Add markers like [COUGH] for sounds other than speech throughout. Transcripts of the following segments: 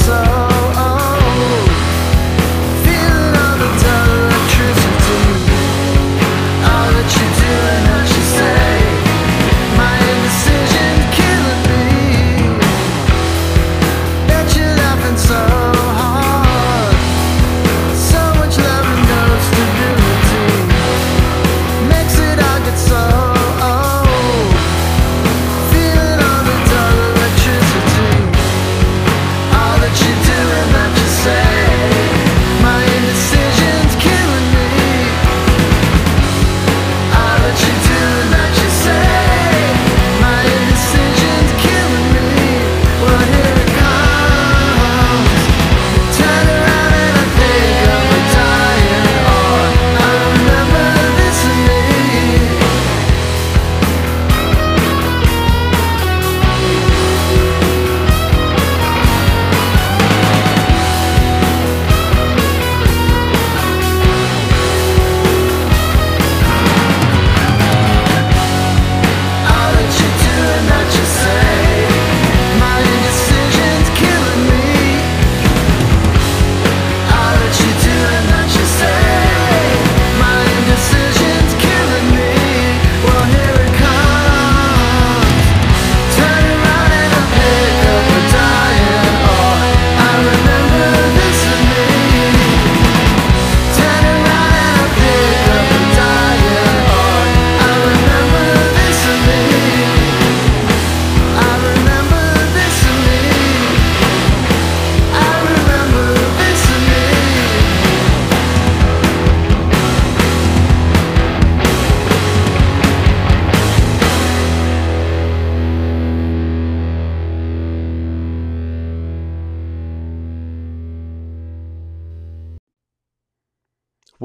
So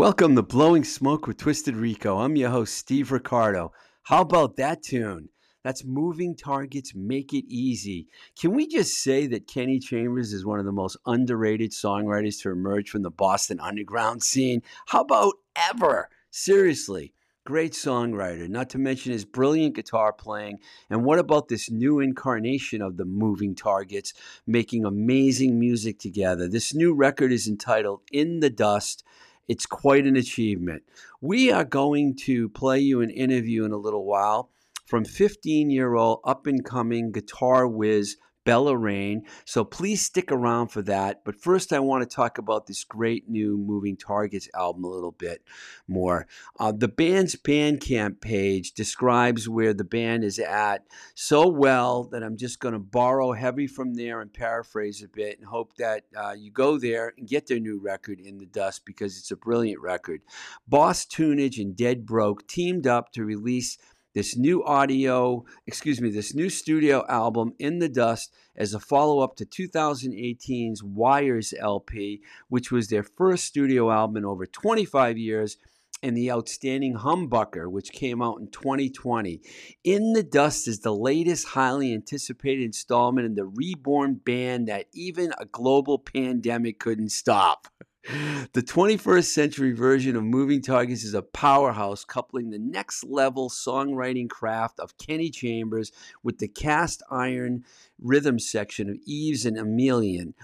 Welcome to Blowing Smoke with Twisted Rico. I'm your host, Steve Ricardo. How about that tune? That's Moving Targets Make It Easy. Can we just say that Kenny Chambers is one of the most underrated songwriters to emerge from the Boston underground scene? How about ever? Seriously, great songwriter, not to mention his brilliant guitar playing. And what about this new incarnation of the Moving Targets making amazing music together? This new record is entitled In the Dust. It's quite an achievement. We are going to play you an interview in a little while from 15 year old up and coming guitar whiz Bella Rain. So please stick around for that. But first, I want to talk about this great new Moving Targets album a little bit more. Uh, the band's Bandcamp page describes where the band is at so well that I'm just going to borrow heavy from there and paraphrase a bit and hope that uh, you go there and get their new record in the dust because it's a brilliant record. Boss Tunage and Dead Broke teamed up to release this new audio, excuse me, this new studio album, In the Dust, as a follow up to 2018's Wires LP, which was their first studio album in over 25 years, and the outstanding Humbucker, which came out in 2020. In the Dust is the latest highly anticipated installment in the reborn band that even a global pandemic couldn't stop. The 21st century version of Moving Targets is a powerhouse, coupling the next level songwriting craft of Kenny Chambers with the cast iron rhythm section of Eves and Emelian.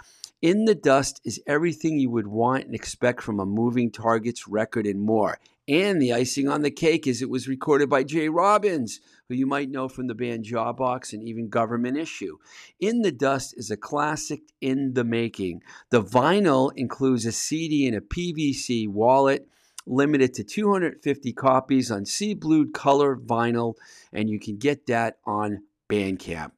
In the Dust is everything you would want and expect from a Moving Targets record and more. And the icing on the cake is it was recorded by Jay Robbins, who you might know from the band Jawbox and even Government Issue. In the Dust is a classic in the making. The vinyl includes a CD and a PVC wallet, limited to 250 copies on sea blue color vinyl, and you can get that on Bandcamp.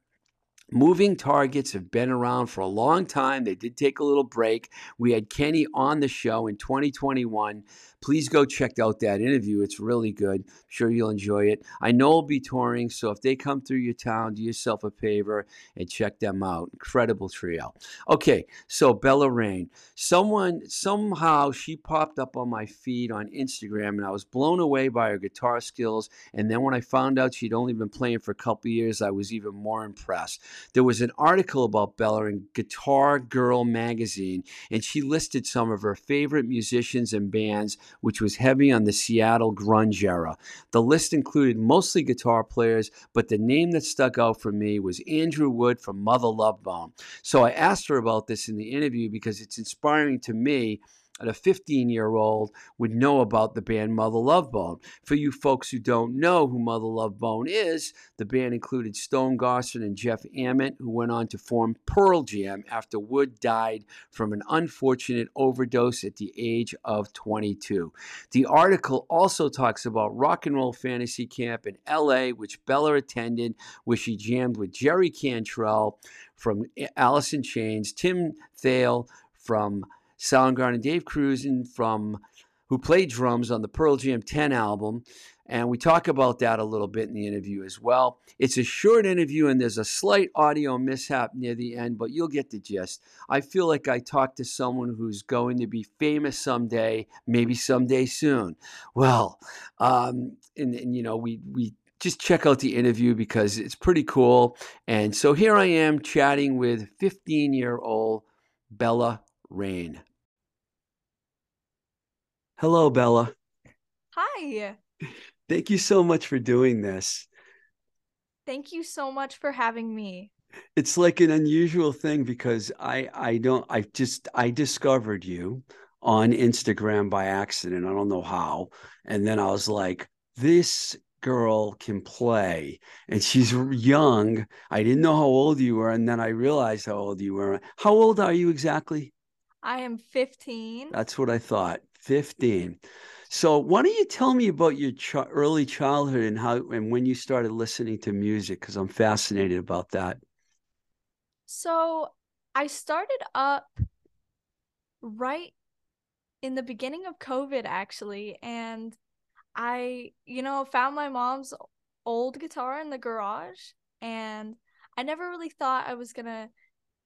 Moving targets have been around for a long time. They did take a little break. We had Kenny on the show in 2021. Please go check out that interview. It's really good. I'm sure you'll enjoy it. I know we will be touring, so if they come through your town, do yourself a favor and check them out. Incredible trio. Okay, so Bella Rain. Someone, somehow, she popped up on my feed on Instagram, and I was blown away by her guitar skills. And then when I found out she'd only been playing for a couple years, I was even more impressed. There was an article about Bella in Guitar Girl magazine, and she listed some of her favorite musicians and bands which was heavy on the Seattle grunge era. The list included mostly guitar players, but the name that stuck out for me was Andrew Wood from Mother Love Bone. So I asked her about this in the interview because it's inspiring to me a 15 year old would know about the band Mother Love Bone. For you folks who don't know who Mother Love Bone is, the band included Stone Gossard and Jeff Ament, who went on to form Pearl Jam after Wood died from an unfortunate overdose at the age of 22. The article also talks about Rock and Roll Fantasy Camp in LA, which Bella attended, where she jammed with Jerry Cantrell from in Chains, Kim Thayil from Soundgarden, and Dave Krusen from who played drums on the Pearl Jam 10 album. And we talk about that a little bit in the interview as well. It's a short interview and there's a slight audio mishap near the end, but you'll get the gist. I feel like I talked to someone who's going to be famous someday, maybe someday soon. Well, um, and, and you know, we, we just check out the interview because it's pretty cool. And so here I am chatting with 15 year old Bella Rain. Hello, Bella. Hi. Thank you so much for doing this. Thank you so much for having me. It's like an unusual thing because I I don't I just I discovered you on Instagram by accident. I don't know how. And then I was like, this girl can play and she's young. I didn't know how old you were and then I realized how old you were. How old are you exactly? I am 15. That's what I thought. 15. So, why don't you tell me about your ch- early childhood and how and when you started listening to music because I'm fascinated about that. So, I started up right in the beginning of COVID actually and I, you know, found my mom's old guitar in the garage and I never really thought I was going to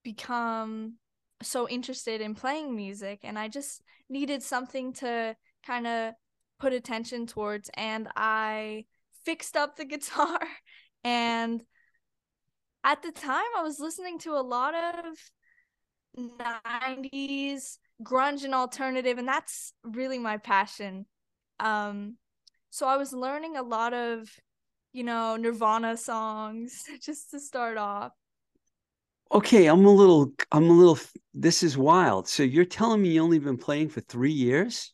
become so interested in playing music and I just needed something to kind of put attention towards and I fixed up the [LAUGHS] guitar and at the time I was listening to a lot of 90s grunge and alternative and that's really my passion. Um so I was learning a lot of you know Nirvana songs [LAUGHS] just to start off okay i'm a little i'm a little this is wild. So you're telling me you only been playing for three years?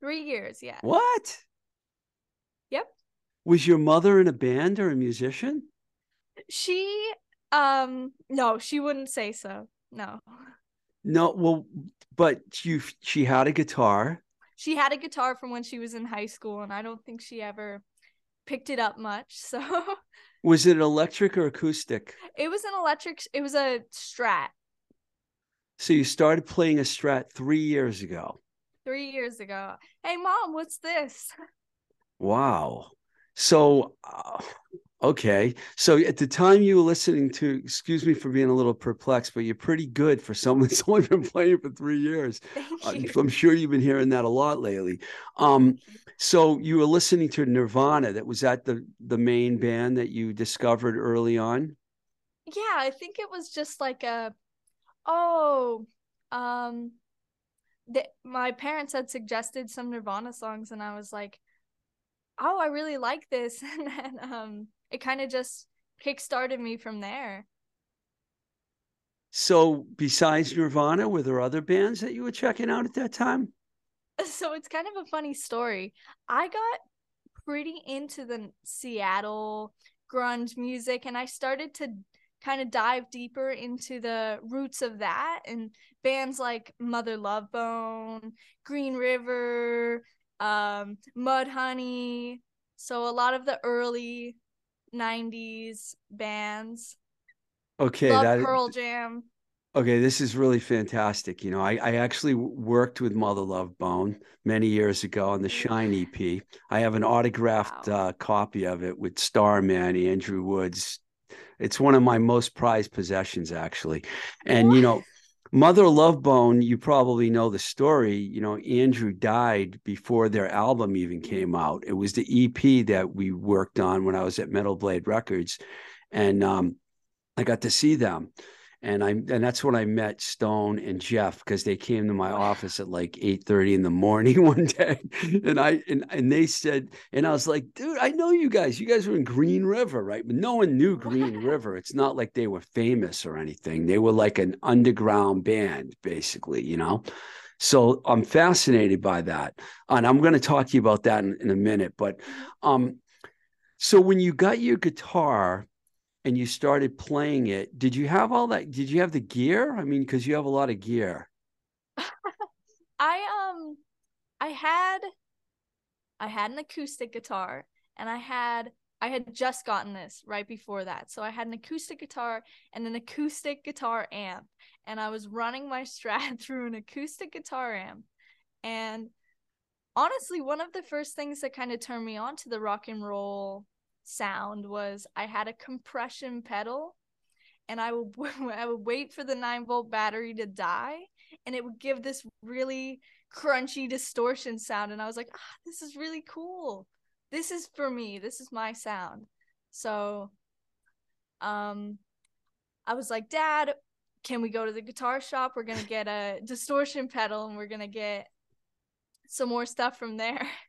Three years yeah. What? Yep. Was your mother in a band or a musician? She um no she wouldn't say so no. No well but you she had a guitar. She had a guitar from when she was in high school and i don't think she ever picked it up much [LAUGHS] so Was it electric or acoustic? It was an electric. It was a Strat. So you started playing a Strat three years ago. Three years ago. Hey, mom, what's this? [LAUGHS] Wow. So, uh, okay. So at the time you were listening to, excuse me for being a little perplexed, but you're pretty good for [LAUGHS] someone that's only been playing for three years. Thank you. I'm sure you've been hearing that a lot lately. Um, so you were listening to Nirvana. That was that the the main band that you discovered early on. Yeah, I think it was just like a, oh, um, th- my parents had suggested some Nirvana songs, and I was like, "Oh, I really like this," [LAUGHS] and then um, it kind of just kickstarted me from there. So, besides Nirvana, were there other bands that you were checking out at that time? So it's kind of a funny story. I got pretty into the Seattle grunge music, and I started to kind of dive deeper into the roots of that and bands like Mother Love Bone, Green River, um, Mudhoney. So a lot of the early 90s bands. Okay, Love that Pearl Jam. okay, this is really fantastic. You know, I, I actually worked with Mother Love Bone many years ago on the Shine EP. I have an autographed Wow. uh, copy of it with Starman, Andrew Woods. It's one of my most prized possessions, actually. And you know, Mother Love Bone, you probably know the story. You know, Andrew died before their album even came out. It was the EP that we worked on when I was at Metal Blade Records, and um, I got to see them. And I and that's when I met Stone and Jeff because they came to my office at like 8:30 in the morning [LAUGHS] one day. And I and, and they said, and I was like, dude, I know you guys. You guys were in Green River, right? But no one knew Green River. It's not like they were famous or anything. They were like an underground band, basically, you know. So I'm fascinated by that. And I'm going to talk to you about that in, in a minute. But um, so when you got your guitar and you started playing it, did you have all that? Did you have the gear? I mean, because you have a lot of gear. [LAUGHS] I um I had I had an acoustic guitar and I had I had just gotten this right before that. So I had an acoustic guitar and an acoustic guitar amp and I was running my [LAUGHS] strat through an acoustic guitar amp. And honestly, one of the first things that kind of turned me on to the rock and roll sound was I had a compression pedal and I would [LAUGHS] I would wait for the 9 volt battery to die and it would give this really crunchy distortion sound and I was like, "Ah, this is really cool. This is for me. This is my sound." So um I was like, "Dad, can we go to the guitar shop? We're going to get a distortion pedal and we're going to get some more stuff from there." [LAUGHS]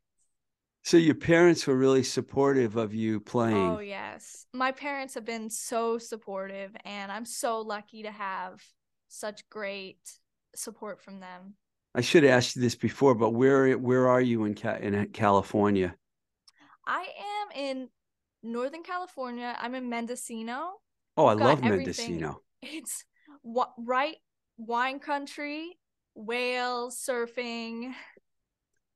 So your parents were really supportive of you playing. Oh, yes. My parents have been so supportive, and I'm so lucky to have such great support from them. I should have asked you this before, but where where are you in Ca- in uh, California? I am in Northern California. I'm in Mendocino. Oh, I love everything. Mendocino. [LAUGHS] It's right wine country, whales, surfing.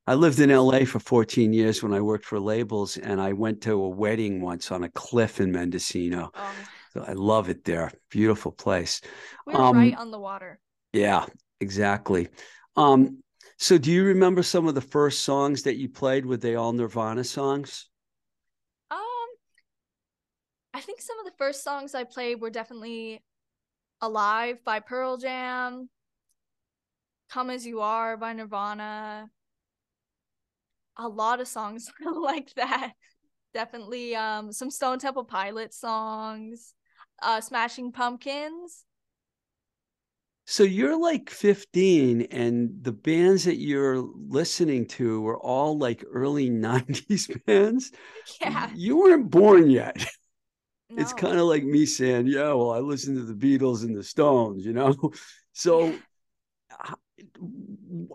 I lived in LA for 14 years when I worked for labels, and I went to a wedding once on a cliff in Mendocino. Oh, So I love it there. Beautiful place. we're Um, right on the water. Yeah, exactly. Um, so do you remember some of the first songs that you played? Were they all Nirvana songs? Um, I think some of the first songs I played were definitely Alive by Pearl Jam, Come As You Are by Nirvana. A lot of songs [LAUGHS] like that. Definitely um some Stone Temple Pilots songs, uh Smashing Pumpkins. So you're like 15, and the bands that you're listening to were all like early [LAUGHS] 90s bands. Yeah. You weren't born yet. [LAUGHS] It's kind of like me saying, yeah, well, I listened to the Beatles and the Stones, you know? So, h- w-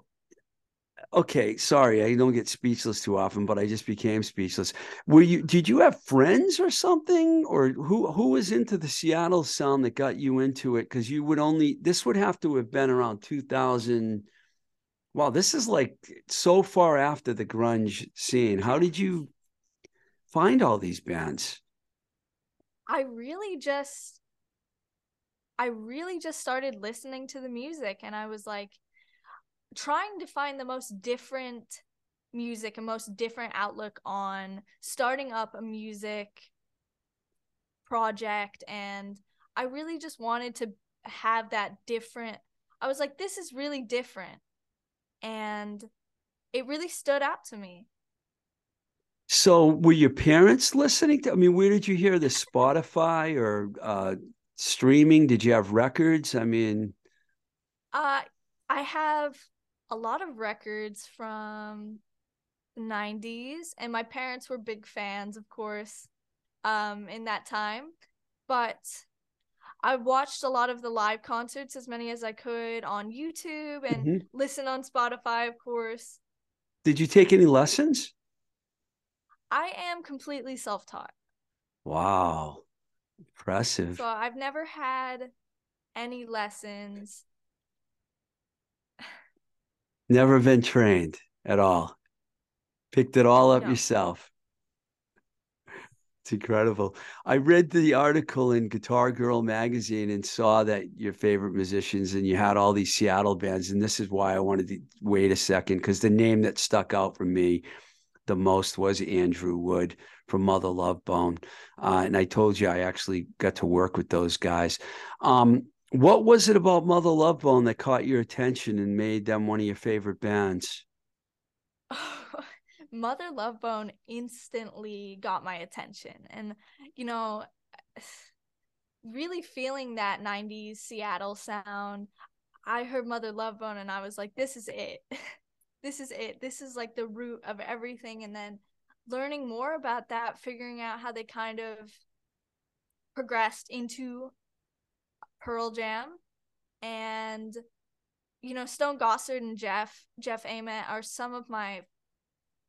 okay, sorry, I don't get speechless too often, but I just became speechless. Were you, did you have friends or something? Or who, who was into the Seattle sound that got you into it? Because you would only, this would have to have been around 2000. Wow, this is like so far after the grunge scene. How did you find all these bands? I really just I really just started listening to the music and I was like trying to find the most different music and most different outlook on starting up a music project and I really just wanted to have that different I was like this is really different and it really stood out to me. So were your parents listening to, I mean, where did you hear this? Spotify or uh streaming? Did you have records? I mean, Uh I have a lot of records from the 90s and my parents were big fans of course um in that time but I watched a lot of the live concerts as many as I could on YouTube and Mhm. listen on Spotify of course Did you take any lessons? I am completely self-taught Wow. Impressive. so I've never had any lessons Never been trained at all. Picked it all up No. yourself. It's incredible. I read the article in Guitar Girl magazine and saw that your favorite musicians and you had all these Seattle bands. And this is why I wanted to wait a second because the name that stuck out for me the most was Andrew Wood from Mother Love Bone. Uh, and I told you I actually got to work with those guys. Um, what was it about Mother Love Bone that caught your attention and made them one of your favorite bands? [SIGHS] Mother Love Bone instantly got my attention. And, you know, [SIGHS] really feeling that 90s Seattle sound. I heard Mother Love Bone and I was like, this is it. [LAUGHS] this is it. This is like the root of everything. And then learning more about that, figuring out how they kind of progressed into Pearl Jam and you know Stone Gossard and Jeff Jeff Ament are some of my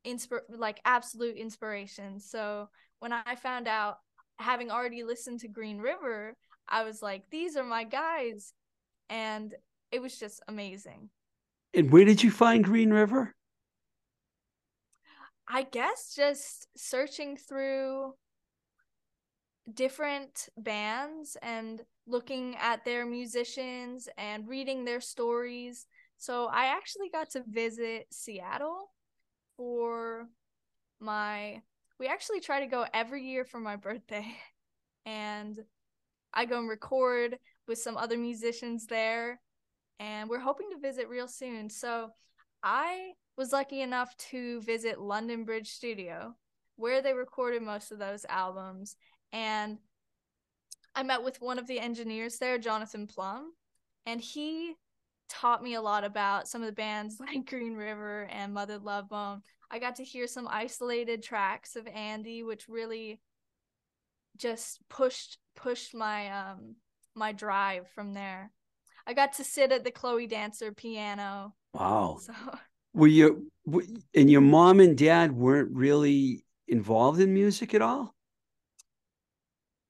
inspir like absolute inspirations. So when I found out having already listened to Green River, I was like these are my guys and it was just amazing. And where did you find Green River? I guess just searching through different bands and looking at their musicians and reading their stories. So I actually got to visit Seattle for my we actually try to go every year for my [LAUGHS] birthday and I go and record with some other musicians there and we're hoping to visit real soon. So I was lucky enough to visit London Bridge Studio where they recorded most of those albums and I met with one of the engineers there, Jonathan Plum, and he taught me a lot about some of the bands [LAUGHS] like Green River and Mother Love Bone. I got to hear some isolated tracks of Andy, which really just pushed pushed my um my drive from there. I got to sit at the Chloe Dancer piano. Wow. So [LAUGHS] Were you and your mom and dad weren't really involved in music at all?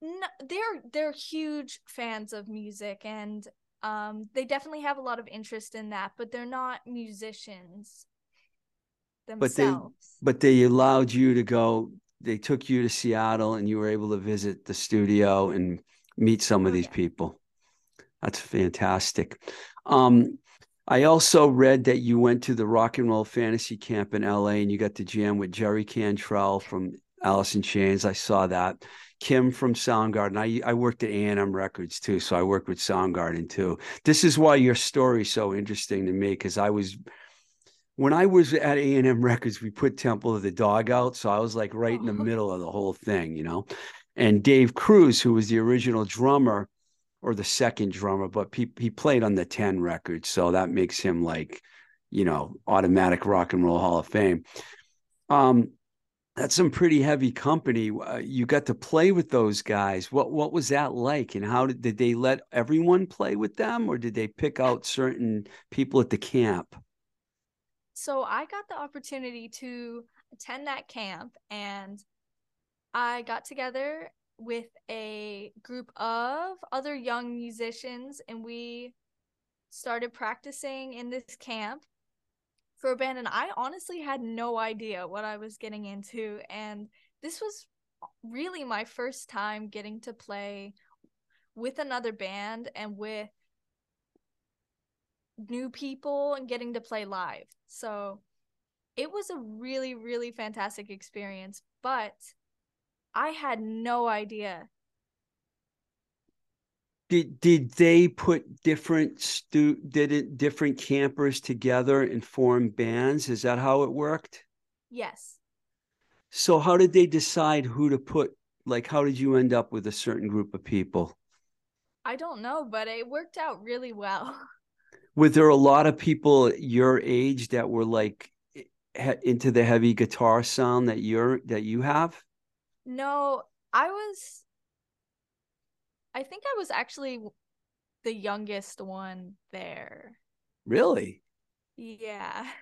No, they're they're huge fans of music and um they definitely have a lot of interest in that, but they're not musicians themselves. But they- But they allowed you to go, they took you to Seattle and you were able to visit the studio and meet some of Oh, these yeah. people. That's fantastic. Um, I also read that you went to the rock and roll fantasy camp in LA and you got to jam with Jerry Cantrell from In Chains. I saw that. Kim from Soundgarden. I I worked at A&M Records too, so I worked with Soundgarden too. This is why your story's so interesting to me because I was when I was at A&M Records, we put Temple of the Dog out, so I was like right in the Oh. middle of the whole thing, you know. And Dave Cruz, who was the original drummer or the second drummer, but he he played on the 10 record, so that makes him like, you know, automatic rock and roll Hall of Fame. Um that's some pretty heavy company. Uh, you got to play with those guys. What what was that like? And how did, did they let everyone play with them, or did they pick out certain people at the camp? so I got the opportunity to attend that camp and I got together with a group of other young musicians and we started practicing in this camp for a band and I honestly had no idea what I was getting into and this was really my first time getting to play with another band and with new people and getting to play live. So it was a really, really fantastic experience, but I had no idea. Did did they put different stu did it different campers together and form bands? Is that how it worked? Yes. So how did they decide who to put? Like, how did you end up with a certain group of people? I don't know, but it worked out really well. [LAUGHS] were there a lot of people your age that were like into the heavy guitar sound that you're that you have? No, I was I think I was actually the youngest one there. Really? Yeah. [LAUGHS]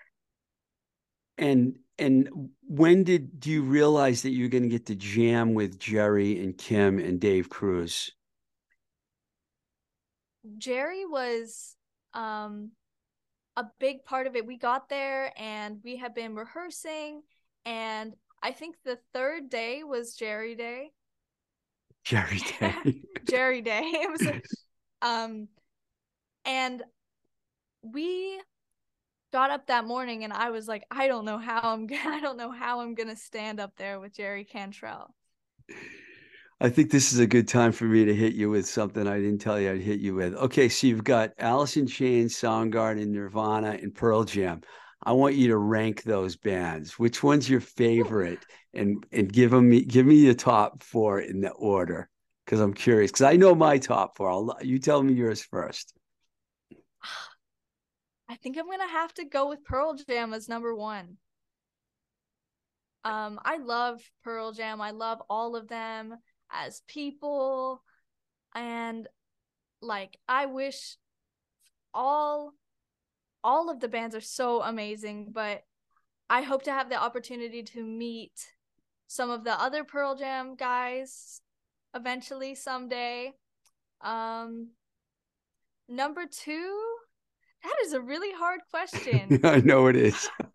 And and when did do you realize that you're going to get to jam with Jerry and Kim and Dave Cruz? Jerry was um a big part of it. We got there and we had been rehearsing and I think the third day was Jerry Day. Jerry [LAUGHS] Day. Jerry Day. [LAUGHS] [LAUGHS] Um and we got up that morning and I was like, I don't know how I'm gonna I don't know how I'm gonna stand up there with Jerry Cantrell. I think this is a good time for me to hit you with something I didn't tell you I'd hit you with. Okay, so you've got Alice in Chains, Soundgarden, Nirvana, and Pearl Jam. I want you to rank those bands. Which one's your favorite? And and give them me give me the top four in the order because I'm curious because I know my top four. I'll, you tell me yours first. I think I'm gonna have to go with Pearl Jam as number one. Um, I love Pearl Jam. I love all of them as people, and like I wish all all of the bands are so amazing, but I hope to have the opportunity to meet some of the other Pearl Jam guys eventually someday. Um, number two, that is a really hard question. [LAUGHS] I know it is. [LAUGHS]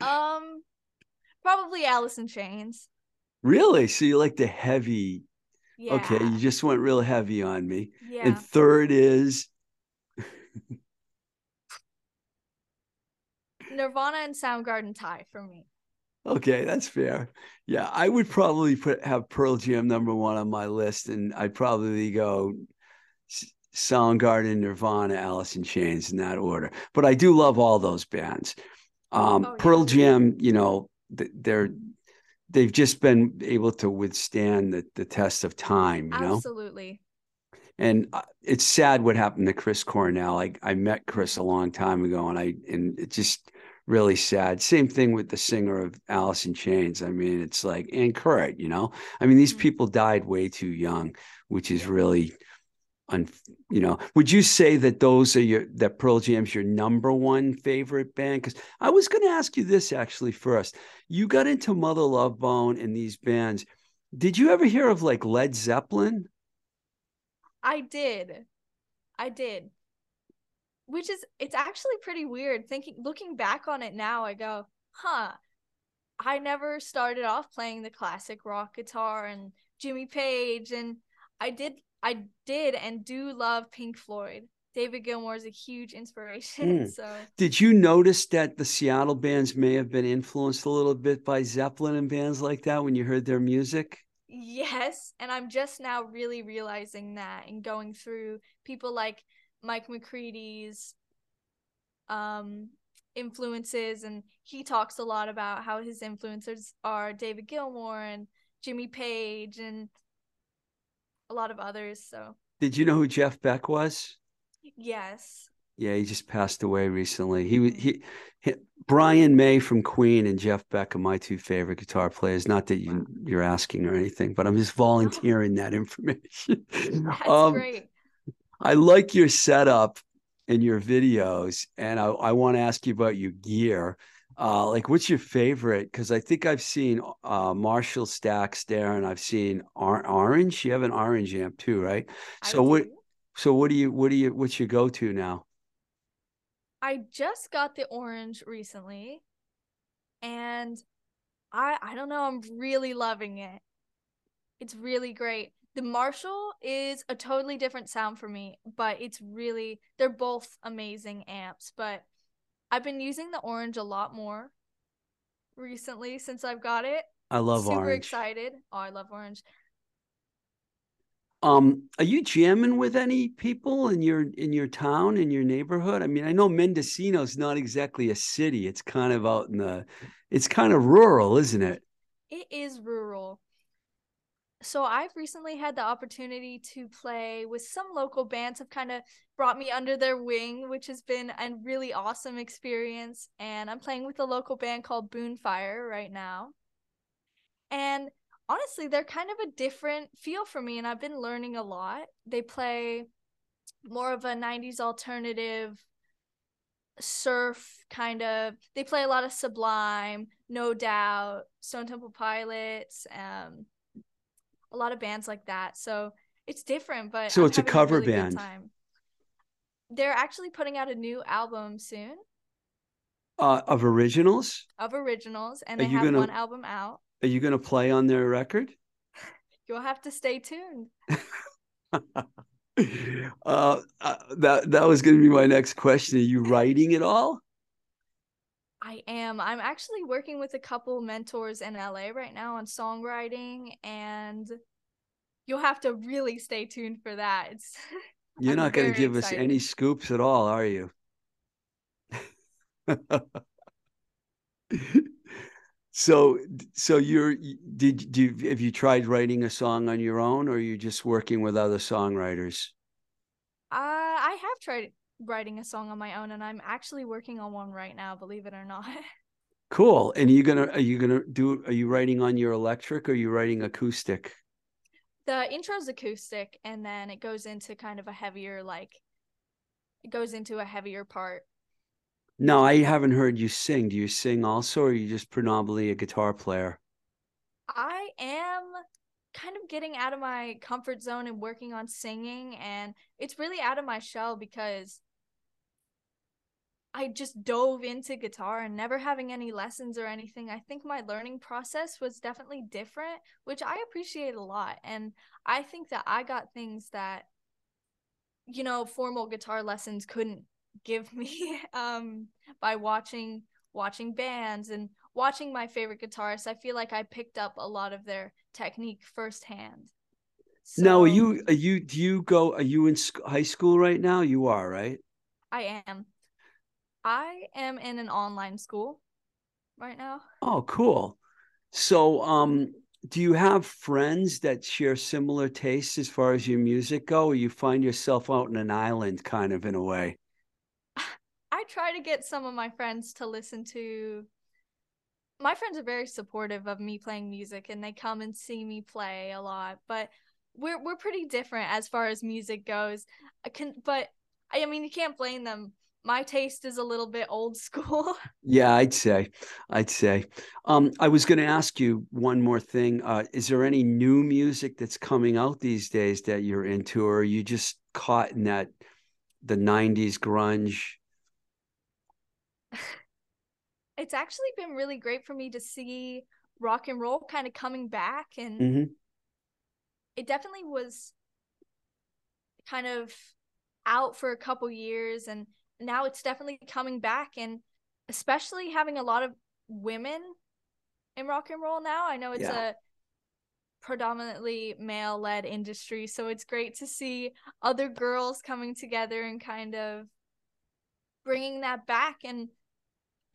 um, probably Alice in Chains. really? So you like the heavy? Yeah. Okay, you just went real heavy on me. yeah. And third is Nirvana and Soundgarden tie for me. Okay, that's fair. Yeah, I would probably put have Pearl Jam number one on my list, and I'd probably go Soundgarden, Nirvana, Alice in Chains in that order. But I do love all those bands. Um, Oh, yeah. Pearl Jam, you know, they're they've just been able to withstand the, the test of time, you know. Absolutely. And uh, it's sad what happened to Chris Cornell. I I met Chris a long time ago, and I and it's just really sad. Same thing with the singer of Alice in Chains. I mean, it's like and Kurt. You know, I mean, these Mhm. people died way too young, which is really, un, you know. Would you say that those are your that Pearl Jam's your number one favorite band? Because I was going to ask you this actually first. You got into Mother Love Bone and these bands. Did you ever hear of like Led Zeppelin? I did. I did. Which is it's actually pretty weird thinking looking back on it now I go, "Huh. I never started off playing the classic rock guitar and Jimmy Page and I did I did and do love Pink Floyd. David Gilmour is a huge inspiration, Mm. so Did you notice that the Seattle bands may have been influenced a little bit by Zeppelin and bands like that when you heard their music? Yes, and I'm just now really realizing that and going through people like Mike McCready's um influences and he talks a lot about how his influencers are David Gilmour and Jimmy Page and a lot of others, so Did you know who Jeff Beck was? yes. Yeah, he just passed away recently. He was he, he Brian May from Queen and Jeff Beck are my two favorite guitar players. Not that you you're asking or anything, but I'm just [GASPS] volunteering that information. That's Um, great. I like your setup and your videos, and I, I want to ask you about your gear. Uh, like, what's your favorite? Because I think I've seen uh, Marshall stacks there, and I've seen or- orange. You have an orange amp too, right? I So what? do. So what do you? What do you? What's your go to now? I just got the orange recently and I I don't know, I'm really loving it. It's really great. The Marshall is a totally different sound for me, but it's really they're both amazing amps, but I've been using the orange a lot more recently since I've got it. I love Super orange. excited. Oh, I love orange. Um, are you jamming with any people in your in your town in your neighborhood? I mean, I know Mendocino's not exactly a city. It's kind of out in the, it's kind of rural, isn't it? It is rural. So I've recently had the opportunity to play with some local bands have kind of brought me under their wing, which has been a really awesome experience. And I'm playing with a local band called Boonfire right now. And honestly, they're kind of a different feel for me, and I've been learning a lot. They play more of a 90s alternative surf kind of they play a lot of sublime no doubt stone temple pilots um a lot of bands like that so it's different but So I'm it's a cover really band. they're actually putting out a new album soon Uh, of originals? of originals and Are they have gonna- one album out Are you going to play on their record? [LAUGHS] [LAUGHS] you'll have to stay tuned [LAUGHS] uh, uh, that that was going to be my next question. Are you writing it all? I am. I'm actually working with a couple mentors in LA right now on songwriting, and you'll have to really stay tuned for that. It's [LAUGHS] You're I'm not going to give us any scoops at all, are you? [LAUGHS] so, so you're did do you, have you tried writing a song on your own, or are you just working with other songwriters? uh, I have tried writing a song on my own, and I'm actually working on one right now. Believe it or not. Cool. And are you gonna are you gonna do? Are you writing on your electric, or are you writing acoustic? the intro's acoustic, and then it goes into kind of a heavier, like, it goes into a heavier part. No, I haven't heard you sing. Do you sing also, or are you just predominantly a guitar player? I am kind of getting out of my comfort zone and working on singing and it's really out of my shell because I just dove into guitar and never having any lessons or anything. I think my learning process was definitely different, which I appreciate a lot. And I think that I got things that you know, formal guitar lessons couldn't give [LAUGHS] me um by watching watching bands and watching my favorite guitarists. I feel like I picked up a lot of their technique firsthand. No, are you are you do you go? Are you in high school right now? You are, right? I am. I am in an online school right now. Oh, cool. So, um, do you have friends that share similar tastes as far as your music go, or you find yourself out in an island kind of in a way? [SIGHS] I try to get some of my friends to listen to my friends are very supportive of me playing music and they come and see me play a lot, but we're we're pretty different as far as music goes. I can but I mean you can't blame them. My taste is a little bit old school. [LAUGHS] Yeah, I'd say, I'd say. Um, I was going to ask you one more thing. Uh, is there any new music that's coming out these days that you're into, or are you just caught in that the '90s grunge? [LAUGHS] it's actually been really great for me to see rock and roll kind of coming back and hmm it definitely was kind of out for a couple years and now it's definitely coming back and especially having a lot of women in rock and roll now. I know it's Yeah. a predominantly male led industry, so it's great to see other girls coming together and kind of bringing that back and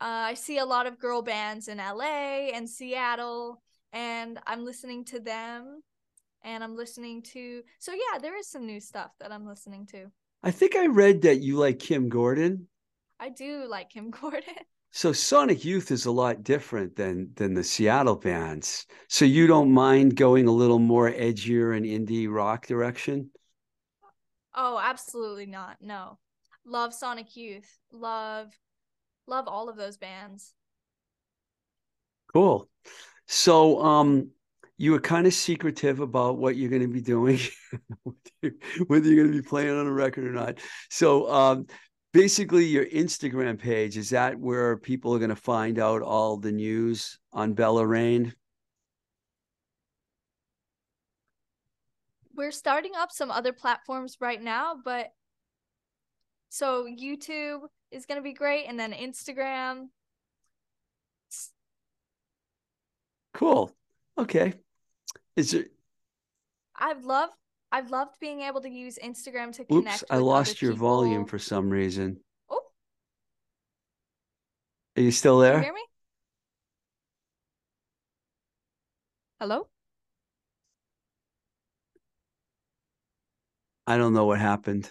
uh, I see a lot of girl bands in LA and Seattle and I'm listening to them and I'm listening to so yeah, there is some new stuff that I'm listening to. I think I read that you like Kim Gordon. I do like Kim Gordon. [LAUGHS] So Sonic Youth is a lot different than than the Seattle bands. So you don't mind going a little more edgier and indie rock direction? Oh, absolutely not. No. Love Sonic Youth. Love love all of those bands. Cool. So um you were kind of secretive about what you're going to be doing, [LAUGHS] whether you're going to be playing on a record or not. So um basically your Instagram page, is that where people are going to find out all the news on Bella Rain? We're starting up some other platforms right now, but so YouTube is going to be great and then Instagram. Cool. Okay. Is it I've loved I've loved being able to use Instagram to connect Oops, I lost your volume for some reason. Oh, Are you still can you there? hear me? Hello? I don't know what happened.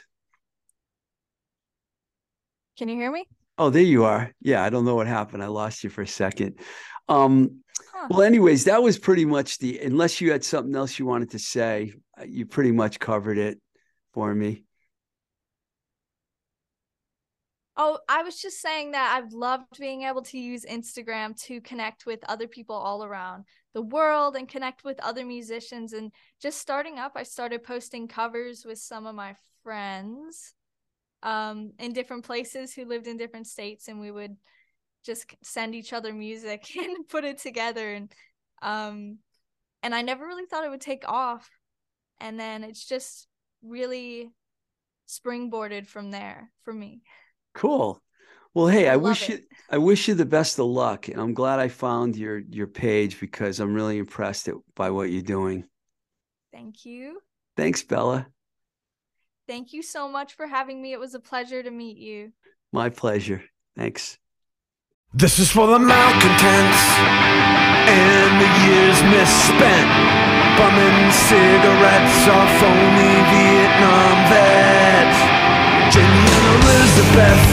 Can you hear me? Oh, there you are. Yeah, I don't know what happened. I lost you for a second. Um, Well, anyways, that was pretty much the. Unless you had something else you wanted to say, uh, you pretty much covered it for me. Oh, I was just saying that I've loved being able to use Instagram to connect with other people all around the world and connect with other musicians. And just starting up, I started posting covers with some of my friends um, in different places who lived in different states, and we would just send each other music [LAUGHS] and put it together. And um, and I never really thought it would take off, and then it's just really springboarded from there for me. Cool. Well, hey, I I wish it. you I wish you the best of luck, and I'm glad I found your your page because I'm really impressed by what you're doing. Thank you. Thanks, Bella. Thank you so much for having me. It was a pleasure to meet you. My pleasure. Thanks. This is for the malcontents and the years misspent bumming cigarettes off phony Vietnam vets. Jenny and Elizabeth,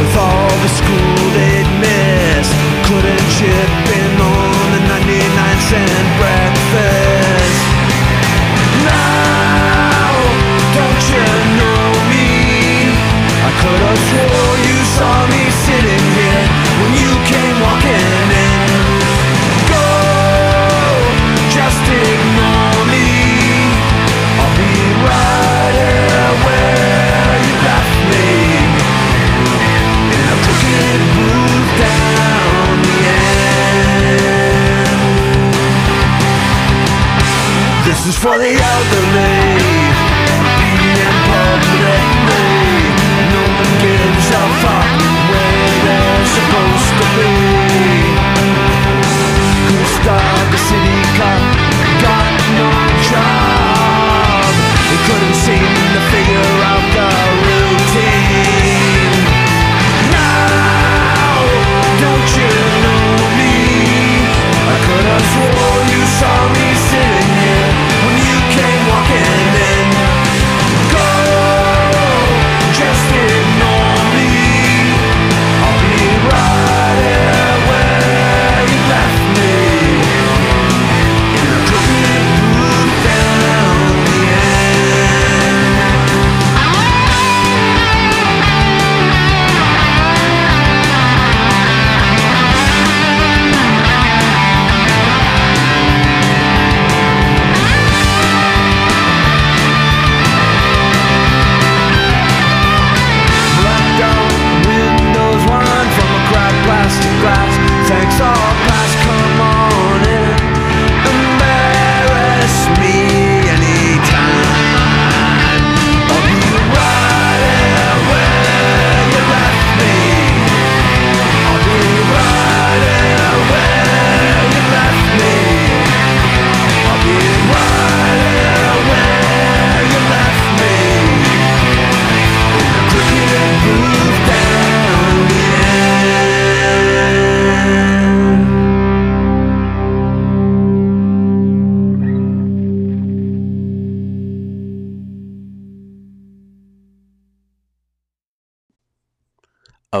with all the school they'd missed, couldn't chip in on the 99 cent breakfast. Now, don't you know me? I could for the elderly,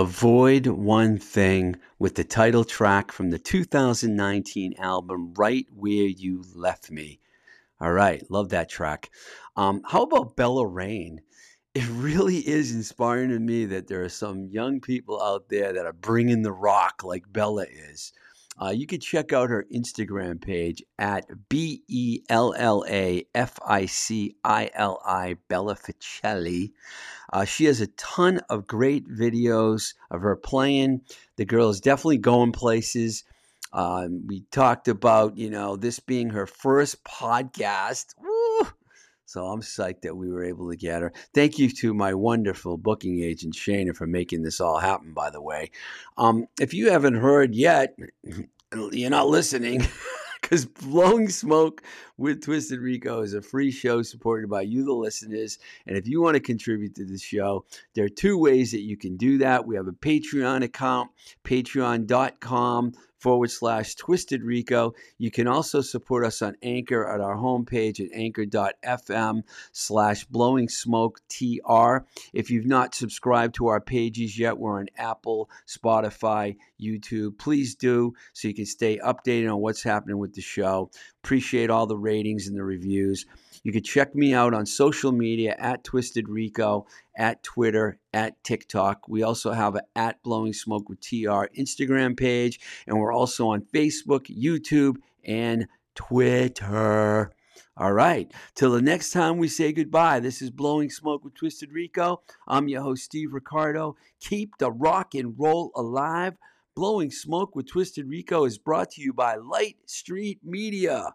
Avoid One Thing with the title track from the 2019 album Right Where You Left Me. All right, love that track. Um, how about Bella Rain? It really is inspiring to me that there are some young people out there that are bringing the rock like Bella is. Uh, you can check out her Instagram page at B E L L A F I C I L I Bella Ficelli. Uh, she has a ton of great videos of her playing. The girl is definitely going places. Um, we talked about, you know, this being her first podcast. Woo! So I'm psyched that we were able to get her. Thank you to my wonderful booking agent, Shana, for making this all happen, by the way. Um, if you haven't heard yet, [LAUGHS] you're not listening [LAUGHS] because Blowing Smoke with Twisted Rico is a free show supported by you, the listeners. And if you want to contribute to the show, there are two ways that you can do that. We have a Patreon account, patreon.com forward slash Twisted Rico. You can also support us on Anchor at our homepage at anchor.fm slash blowing smoke TR. If you've not subscribed to our pages yet, we're on Apple, Spotify, YouTube. Please do so you can stay updated on what's happening with the show. Appreciate all the ratings and the reviews. You can check me out on social media at Twisted Rico, at Twitter, at TikTok. We also have a at Blowing Smoke with TR Instagram page, and we're also on Facebook, YouTube, and Twitter. All right. Till the next time we say goodbye, this is Blowing Smoke with Twisted Rico. I'm your host, Steve Ricardo. Keep the rock and roll alive. Blowing Smoke with Twisted Rico is brought to you by Light Street Media.